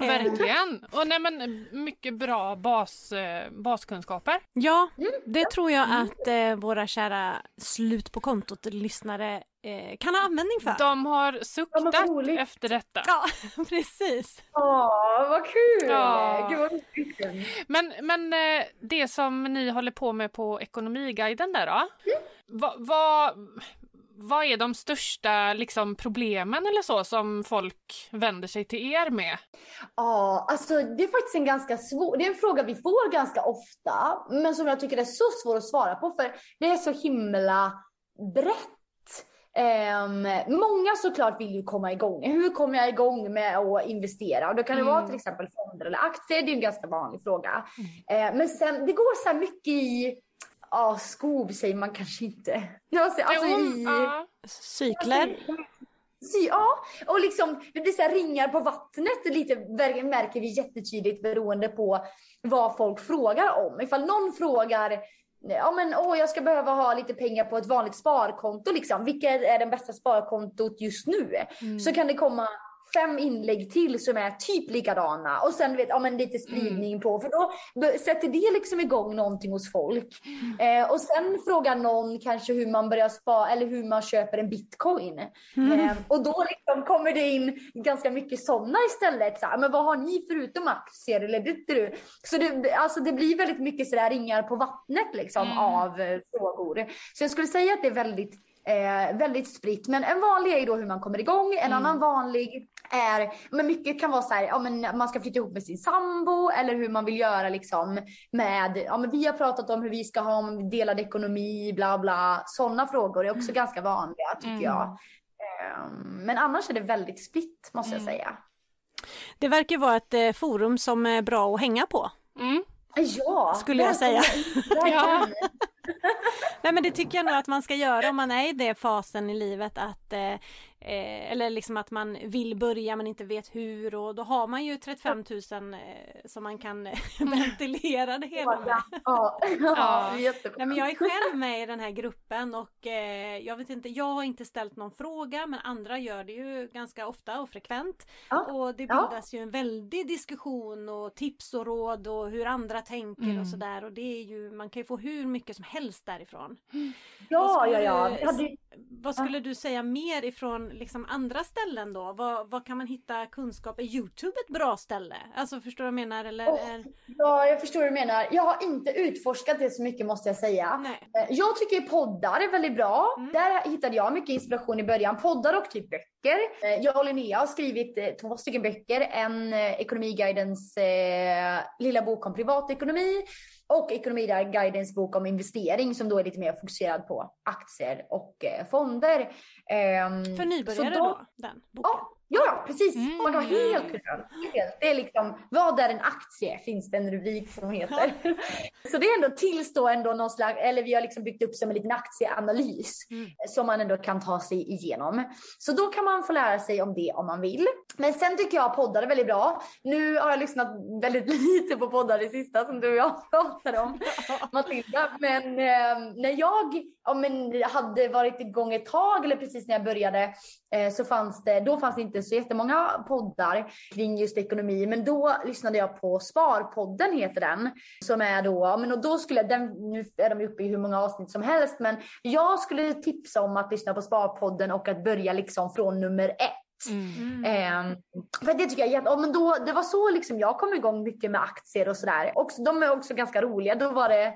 Eh, Verkligen. Och nej, men, mycket bra bas, eh, baskunskaper. Ja, Mm. det tror jag att eh, våra kära slut på kontot-lyssnare eh, kan ha användning för. De har suktat vad roligt. efter detta. Ja, [laughs] precis. Åh, vad kul! Ja. Gud vad. Men, men eh, det som ni håller på med på Ekonomiguiden där då? Vad vad vad är de största liksom, problemen eller så som folk vänder sig till er med? Ja, alltså det är faktiskt en ganska svår, det är en fråga vi får ganska ofta, men som jag tycker är så svår att svara på för det är så himla brett. Ehm, många såklart vill ju komma igång. Hur kommer jag igång med att investera? Och då kan det Mm. vara till exempel fonder eller aktier, det är en ganska vanlig fråga. Ehm, men sen, det går så här mycket i, ja skog säger man kanske inte. [laughs] Alltså, alltså i, ja. Cykler. Så, ja, och liksom det blir så här ringar på vattnet lite märker vi jättetydligt beroende på vad folk frågar om. Ifall någon frågar Ja men åh jag ska behöva ha lite pengar på ett vanligt sparkonto liksom. Vilket är det bästa sparkontot just nu? Mm. Så kan det komma fem inlägg till som är typ likadana och sen vet, ja, men lite spridning på för då sätter det liksom igång någonting hos folk. Eh, och sen frågar någon kanske hur man börjar spara eller hur man köper en bitcoin. Mm. Eh, och då liksom kommer det in ganska mycket sådana istället. Så här, men vad har ni förutom aktier eller du, du? Så det, alltså det blir väldigt mycket sådär ringar på vattnet liksom Mm. av eh, frågor. Så jag skulle säga att det är väldigt Eh, väldigt spritt. Men en vanlig är ju då hur man kommer igång. En Mm. annan vanlig är, men mycket kan vara så här, ja men man ska flytta ihop med sin sambo eller hur man vill göra liksom med, ja men vi har pratat om hur vi ska ha om delad ekonomi, bla bla. Sådana frågor är också ganska vanliga tycker Mm. jag. Eh, men annars är det väldigt spritt måste jag Mm. säga. Det verkar vara ett eh, forum som är bra att hänga på. Mm. Ja, Skulle jag säga. Nej men det tycker jag nog att man ska göra om man är i den fasen i livet att eh, eh, eller liksom att man vill börja men inte vet hur och då har man ju 35 000 eh, som man kan [laughs] ventilera det hela med. Ja, ja, [laughs] Ja. Nej men jag är själv med i den här gruppen och eh, jag vet inte, jag har inte ställt någon fråga men andra gör det ju ganska ofta och frekvent. Ja. Och det Ja. bildas ju en väldig diskussion och tips och råd och hur andra tänker Mm. och sådär och det är ju, man kan ju få hur mycket som helst därifrån. Ja, ja, ja. du- Vad skulle du säga mer ifrån liksom andra ställen då? Vad, vad kan man hitta kunskap? Är Youtube ett bra ställe? Alltså förstår du vad jag menar? Eller, Åh. är... ja, jag förstår vad du menar. Jag har inte utforskat det så mycket måste jag säga. Nej. Eh, Jag tycker poddar är väldigt bra. Mm. Där hittade jag mycket inspiration i början. Poddar och typ böcker. Eh, Jag och Linnea har skrivit eh, två stycken böcker. En eh, Ekonomiguidens eh, lilla bok om privatekonomi och Ekonomiguidens bok om investering som då är lite mer fokuserad på aktier och eh, fonder. Ehm, För nybörjare de- då? Den boken? Ja, ja precis. Mm. Man kan vara helt. Helt. Det är liksom, vad är en aktie? Finns det en rubrik som heter. [laughs] Så det är ändå tillstå ändå någon slags, eller vi har liksom byggt upp som en liten aktieanalys Mm. som man ändå kan ta sig igenom. Så då kan man få lära sig om det om man vill. Men sen tycker jag poddar är väldigt bra. Nu har jag lyssnat väldigt [laughs] lite på poddar det sista som du och jag [laughs] pratade om. Matilda. Men eh, när jag ja, men, hade varit igång ett tag eller precis när jag började eh, så fanns det, då fanns det inte så jättemånga poddar kring just ekonomi. Men då lyssnade jag på Sparpodden heter den. Som är då, men och då skulle den, nu är de uppe i hur många avsnitt som helst. Men jag skulle tipsa om att lyssna på Sparpodden och att börja liksom från nummer ett. Mm. Ehm, för det tycker jag är ja, men då, Det var så liksom jag kom igång mycket med aktier och sådär. De är också ganska roliga. Då var det eh,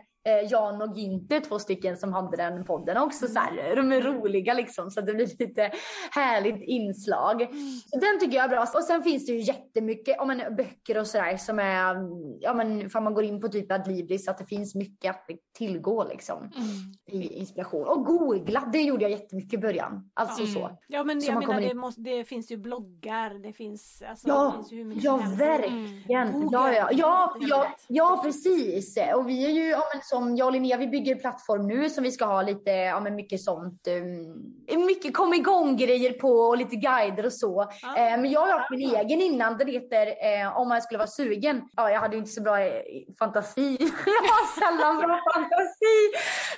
Jan och Günther, två stycken som hade den podden också. Så här, de är roliga liksom så det blir lite härligt inslag. Så den tycker jag är bra. Och sen finns det ju jättemycket om man, böcker och sådär som är, ja men för man går in på typ Adlibris att det finns mycket att tillgå liksom Mm. i inspiration. Och googla, det gjorde jag jättemycket i början. Alltså Mm. så. Ja men Så jag menar det, måste, det finns ju bloggar, det finns, alltså, Ja, det finns ju hur mycket Ja, verkligen. Google. Ja, ja, ja, ja, ja, precis. Och vi är ju, ja, men som jag och Linnea, vi bygger plattform nu som vi ska ha lite, ja men mycket sånt, um, mycket kom igång grejer på och lite guider och så. Ja. Eh, men jag har haft min egen innan, den heter eh, Om man skulle vara sugen. Ja, jag hade ju inte så bra eh, fantasi. [laughs] jag har sällan bra fantasi.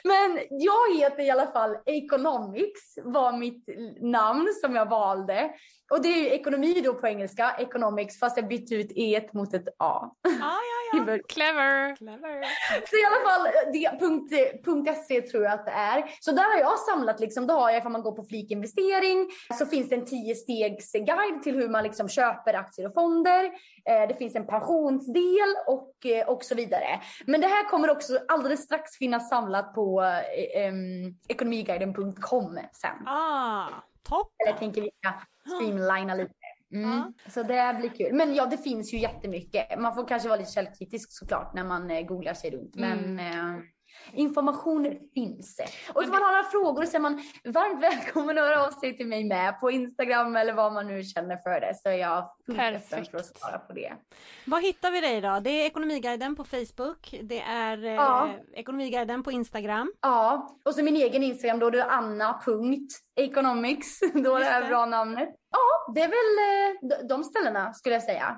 Men jag heter i alla fall Economics, var mitt namn som jag valde. Och det är ju ekonomi då på engelska, economics, fast jag bytte ut e mot ett a. Ja, ja, Clever! Clever. Så i alla fall, det, punkt, punkt .se tror jag att det är. Så där har jag samlat, liksom, då har jag ifall man går på flik investering, så finns det en 10 stegs guide till hur man liksom köper aktier och fonder. Eh, det finns en pensionsdel och, eh, och så vidare. Men det här kommer också alldeles strax finnas samlat på eh, em, ekonomiguiden.com sen. Ah, topp. Eller tänker vi ska streamlina lite. Mm. Ja. Så det blir kul. Men ja, det finns ju jättemycket. Man får kanske vara lite källkritisk såklart när man eh, googlar sig runt. Men Mm. eh, information finns. Och om man har några frågor så är man varmt välkommen att höra av sig till mig med på Instagram eller vad man nu känner för det. Så är jag Perfekt. för att svara på det. Var hittar vi dig då? Det är Ekonomiguiden på Facebook. Det är eh, Ja. Ekonomiguiden på Instagram. Ja, och så min egen Instagram då, det är anna.economics. [laughs] Då är det här bra namnet. Ja, det är väl eh, de- de ställena skulle jag säga.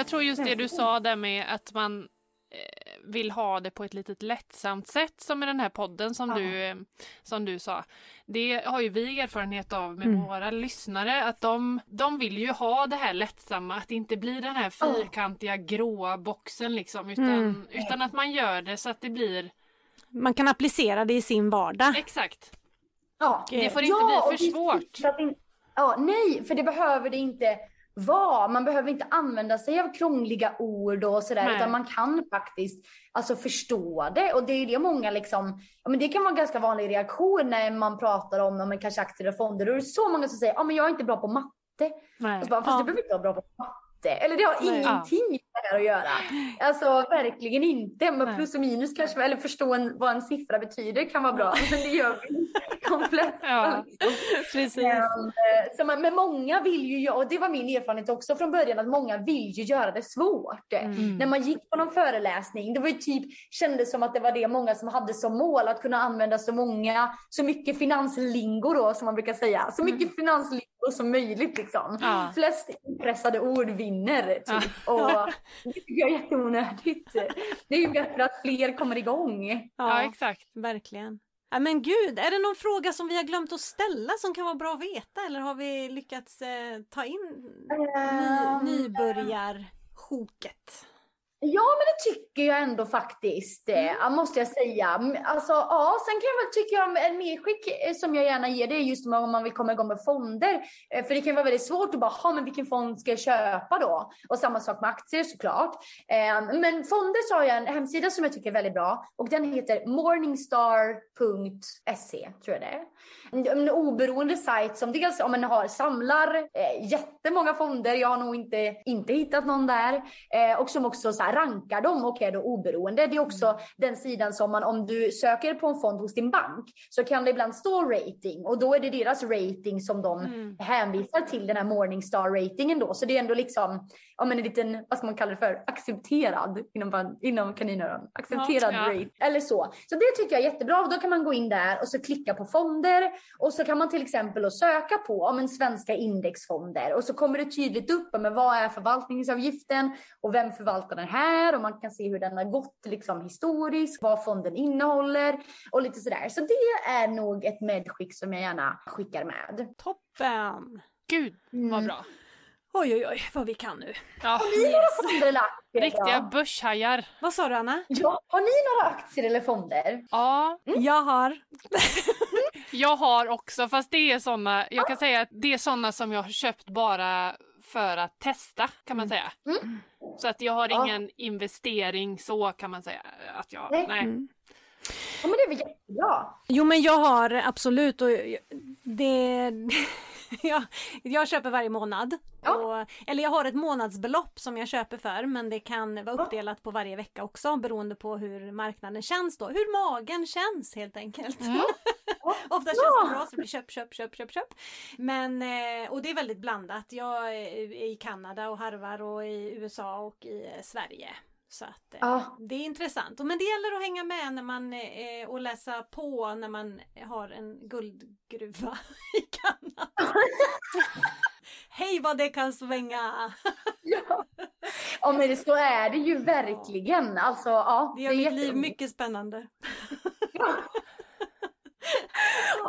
Jag tror just det du sa där med att man eh, vill ha det på ett litet lättsamt sätt som i den här podden som, Ja. du, eh, som du sa. Det har ju vi erfarenhet av med Mm. våra lyssnare att de, de vill ju ha det här lättsamma, att det inte blir den här fyrkantiga gråa boxen liksom utan, Mm. utan att man gör det så att det blir Man kan applicera det i sin vardag. exakt. Ja, Det får inte Ja, bli för svårt. för att in- Ja, nej, för det behöver det inte vara. Man behöver inte använda sig av krångliga ord och sådär, Nej. utan man kan faktiskt alltså, förstå det. Och det är det många liksom, ja, men det kan vara en ganska vanlig reaktion när man pratar om, ja, men kanske aktier och fonder. Är det så många som säger, ja men jag är inte bra på matte. Nej. Och så bara, Fast Ja. du behöver inte vara bra på matte. Eller det har Nej. ingenting med det här att göra. Alltså verkligen inte. Men plus och minus kanske, eller förstå en, vad en siffra betyder kan vara bra. Men det gör vi flesta. Ja. Precis. Ehm, eh, man, men många vill ju, och det var min erfarenhet också från början, att många vill ju göra det svårt. Mm. När man gick på någon föreläsning, det var ju typ, kändes som att det var det många som hade som mål, att kunna använda så många, så mycket finanslingo då som man brukar säga, så mycket finanslingo som möjligt liksom. Ja. Flest inpressade ord vinner typ. Och det tycker jag är jätteonödigt. Det är ju bättre att fler kommer igång. ja, Ja, exakt. verkligen. Ja, men gud, är det någon fråga som vi har glömt att ställa som kan vara bra att veta eller har vi lyckats eh, ta in Ehm. ny, nybörjarsjoket? Ja, men det tycker jag ändå faktiskt, eh, måste jag säga. Alltså, ja, sen kan jag väl tycka jag en medskick eh, som jag gärna ger det är just om man vill komma igång med fonder. Eh, För det kan vara väldigt svårt att bara, ha men vilken fond ska jag köpa då? Och samma sak med aktier såklart. Eh, Men fonder så har jag en hemsida som jag tycker är väldigt bra och den heter morningstar.se tror jag det är. En oberoende sajt som dels om man har samlar jättemånga fonder, jag har nog inte, inte hittat någon där, och som också så här rankar dem och är då oberoende. Det är också den sidan som man om du söker på en fond hos din bank så kan det ibland stå rating och då är det deras rating som de Mm. hänvisar till den här Morningstar ratingen då. Så det är ändå liksom ja, men en liten, vad ska man kalla det för, accepterad inom, inom kaninöron. Accepterad Ja, ja. rate eller så. Så det tycker jag är jättebra och då kan man gå in där och så klicka på fonder och så kan man till exempel söka på om en svenska indexfonder och så kommer det tydligt upp med vad är förvaltningsavgiften och vem förvaltar den här och man kan se hur den har gått liksom historiskt, vad fonden innehåller och lite sådär. Så det är nog ett medskick som jag gärna skickar med. Toppen! Gud vad Mm. bra. Oj, oj, oj, vad vi kan nu. Ja. Fonder eller aktier? Riktiga? Mm. börshajar. Vad sa du Anna? Ja, har ni några aktier eller fonder? Ja, Jag har. jag har också fast det är såna, jag kan säga att det är såna som jag har köpt bara för att testa kan man säga. Mm. Så att jag har Ja. ingen investering så kan man säga. Att jag, Nej. nej. Mm. Ja, men det är väl jättebra. Jo men jag har absolut och det... [laughs] [laughs] jag, jag köper varje månad. Ja. Och, eller jag har ett månadsbelopp som jag köper för men det kan vara uppdelat på varje vecka också beroende på hur marknaden känns då. Hur magen känns helt enkelt. Mm. [laughs] Ofta känns det bra så det blir köp, köp, köp, köp, köp. Men, eh, och det är väldigt blandat. Jag är i Kanada och harvar och i USA och i eh, Sverige. Så att eh, Ja. det är intressant. Men det gäller att hänga med när man, eh, och läsa på när man har en guldgruva [laughs] i Kanada. [laughs] Hej vad det kan svänga! Ja. ja, men det- så är det ju verkligen. Alltså, ja, Det gör är mitt liv mycket spännande.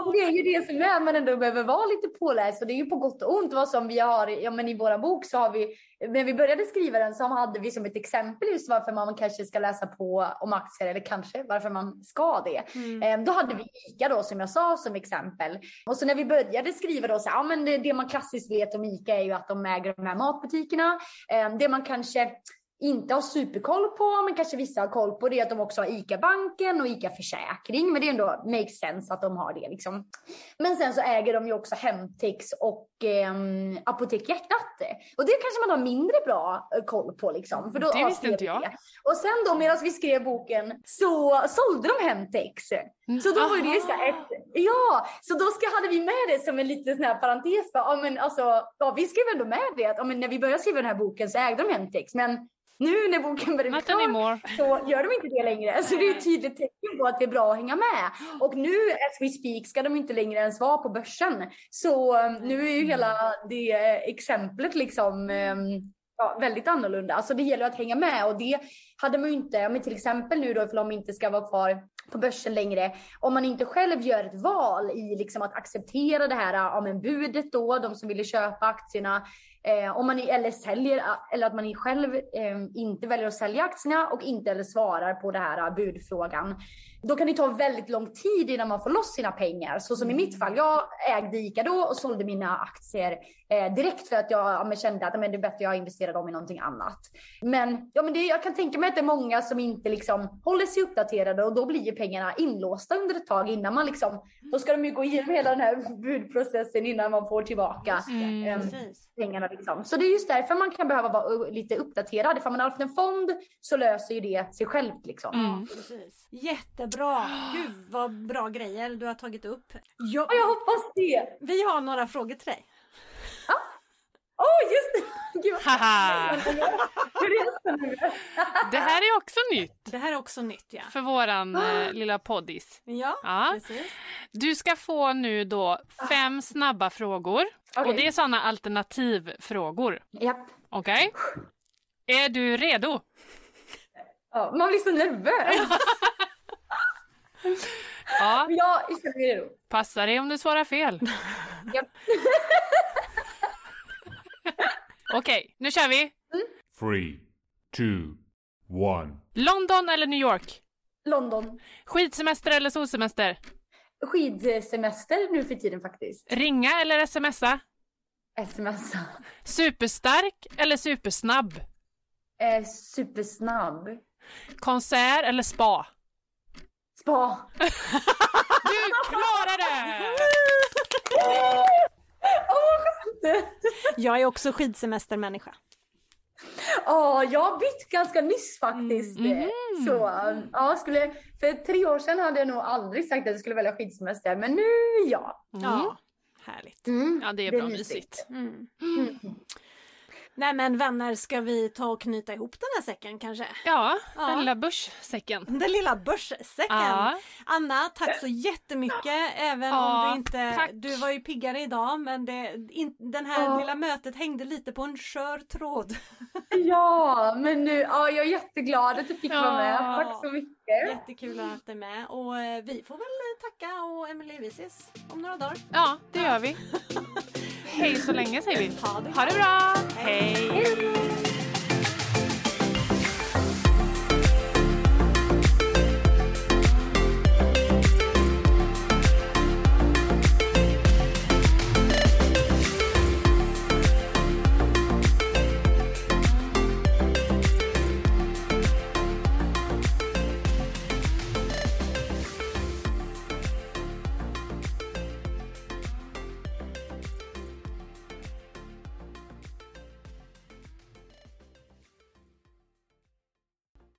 Och Det är ju det som är, man ändå behöver vara lite påläst och det är ju på gott och ont vad som vi har, ja men i våra bok så har vi, när vi började skriva den så hade vi som ett exempel just varför man kanske ska läsa på om aktier eller kanske varför man ska det. Mm. Eh, Då hade vi ICA då som jag sa som exempel. Och så när vi började skriva då så ja men det, det man klassiskt vet om ICA är ju att de äger de här matbutikerna. Eh, Det man kanske inte har superkoll på, men kanske vissa har koll på det är att de också har ICA-banken och ICA-försäkring. Men det är ändå makes sense att de har det liksom. Men sen så äger de ju också Hemtex och ehm, Apotek Hjärtat. Och det kanske man har mindre bra eh, koll på liksom. För då Det visste inte jag. det. Och sen då medan vi skrev boken så sålde de Hemtex. Så då var det så ett, ja, så då ska, hade vi med det som en liten sån här parentes. Bara, ja, men alltså, ja, vi skrev ändå med det att ja, men när vi började skriva den här boken så ägde de Hemtex. Men nu när boken börjar bli klar så gör de inte det längre. Så det är ett tydligt tecken på att det är bra att hänga med. Och nu as we speak ska de inte längre ens vara på börsen. Så um, nu är ju hela det exemplet liksom um, ja, väldigt annorlunda. Alltså det gäller att hänga med och det hade man ju inte, men till exempel nu då för de inte ska vara kvar på börsen längre. Om man inte själv gör ett val i liksom att acceptera det här ja, men budet då, de som ville köpa aktierna. Eh, om man eller säljer eller att man själv eh, inte väljer att sälja aktierna och inte eller svarar på det här eh, budfrågan. Då kan det ta väldigt lång tid innan man får loss sina pengar. Så som i mitt fall, jag ägde ICA då och sålde mina aktier eh, direkt för att jag ja, kände att men det är bättre att jag investerar dem i någonting annat. Men, ja, men det, jag kan tänka mig att det är många som inte liksom håller sig uppdaterade och då blir ju pengarna inlåsta under ett tag innan man liksom, då ska de ju gå igenom hela den här budprocessen innan man får tillbaka Mm. eh, pengarna Liksom. Så det är just därför man kan behöva vara lite uppdaterad. Ifall man har haft en fond så löser ju det sig självt. Liksom. Mm. Precis. Jättebra! Gud vad bra grejer du har tagit upp. Jag, Ja, jag hoppas det. vi har några frågor till dig. Åh, oh, just det! [laughs] Gud, är det här är också nytt Det här är också nytt ja. för våran eh, lilla poddis. Ja, Ja. precis. Du ska få nu då fem snabba frågor. Och Okej. det är såna alternativfrågor. Japp. Okej? Är du redo? Ja, man blir så nervös. [laughs] Ja, Ja, jag känner mig redo. passa dig om du svarar fel. [laughs] Japp. Okej, nu kör vi. Three, two, one. London eller New York? London. Skidsemester eller solsemester? Skidsemester nu för tiden faktiskt. Ringa eller smsa? Sms. Superstark eller supersnabb? Eh, supersnabb. Konsert eller spa? Spa. [laughs] Du klarar det! [laughs] Skönt! Jag är också skidsemestermänniska. Ja, jag har bytt ganska nyss faktiskt. Mm. Så ja, skulle, för tre år sedan hade jag nog aldrig sagt att jag skulle välja skidsemester, men nu ja. Ja, härligt. Mm. Ja, det är bra mysigt. Mm. Nej men vänner, ska vi ta och knyta ihop den här säcken kanske? Ja, Ja. den lilla börssäcken. Den lilla börssäcken. Ja. Anna, tack så jättemycket. Även Ja, om du inte, tack. du var ju piggare idag men det, in, den här Ja. lilla mötet hängde lite på en skör tråd. [laughs] Ja, men nu, ja, jag är jätteglad att du fick vara med. Tack så mycket. Jättekul att ha haft dig med och eh, vi får väl eh, tacka och Emelie vi ses om några dagar. Ja, det gör vi. [laughs] Hej så länge säger vi. Ha det Ha det bra! Hej! Hej!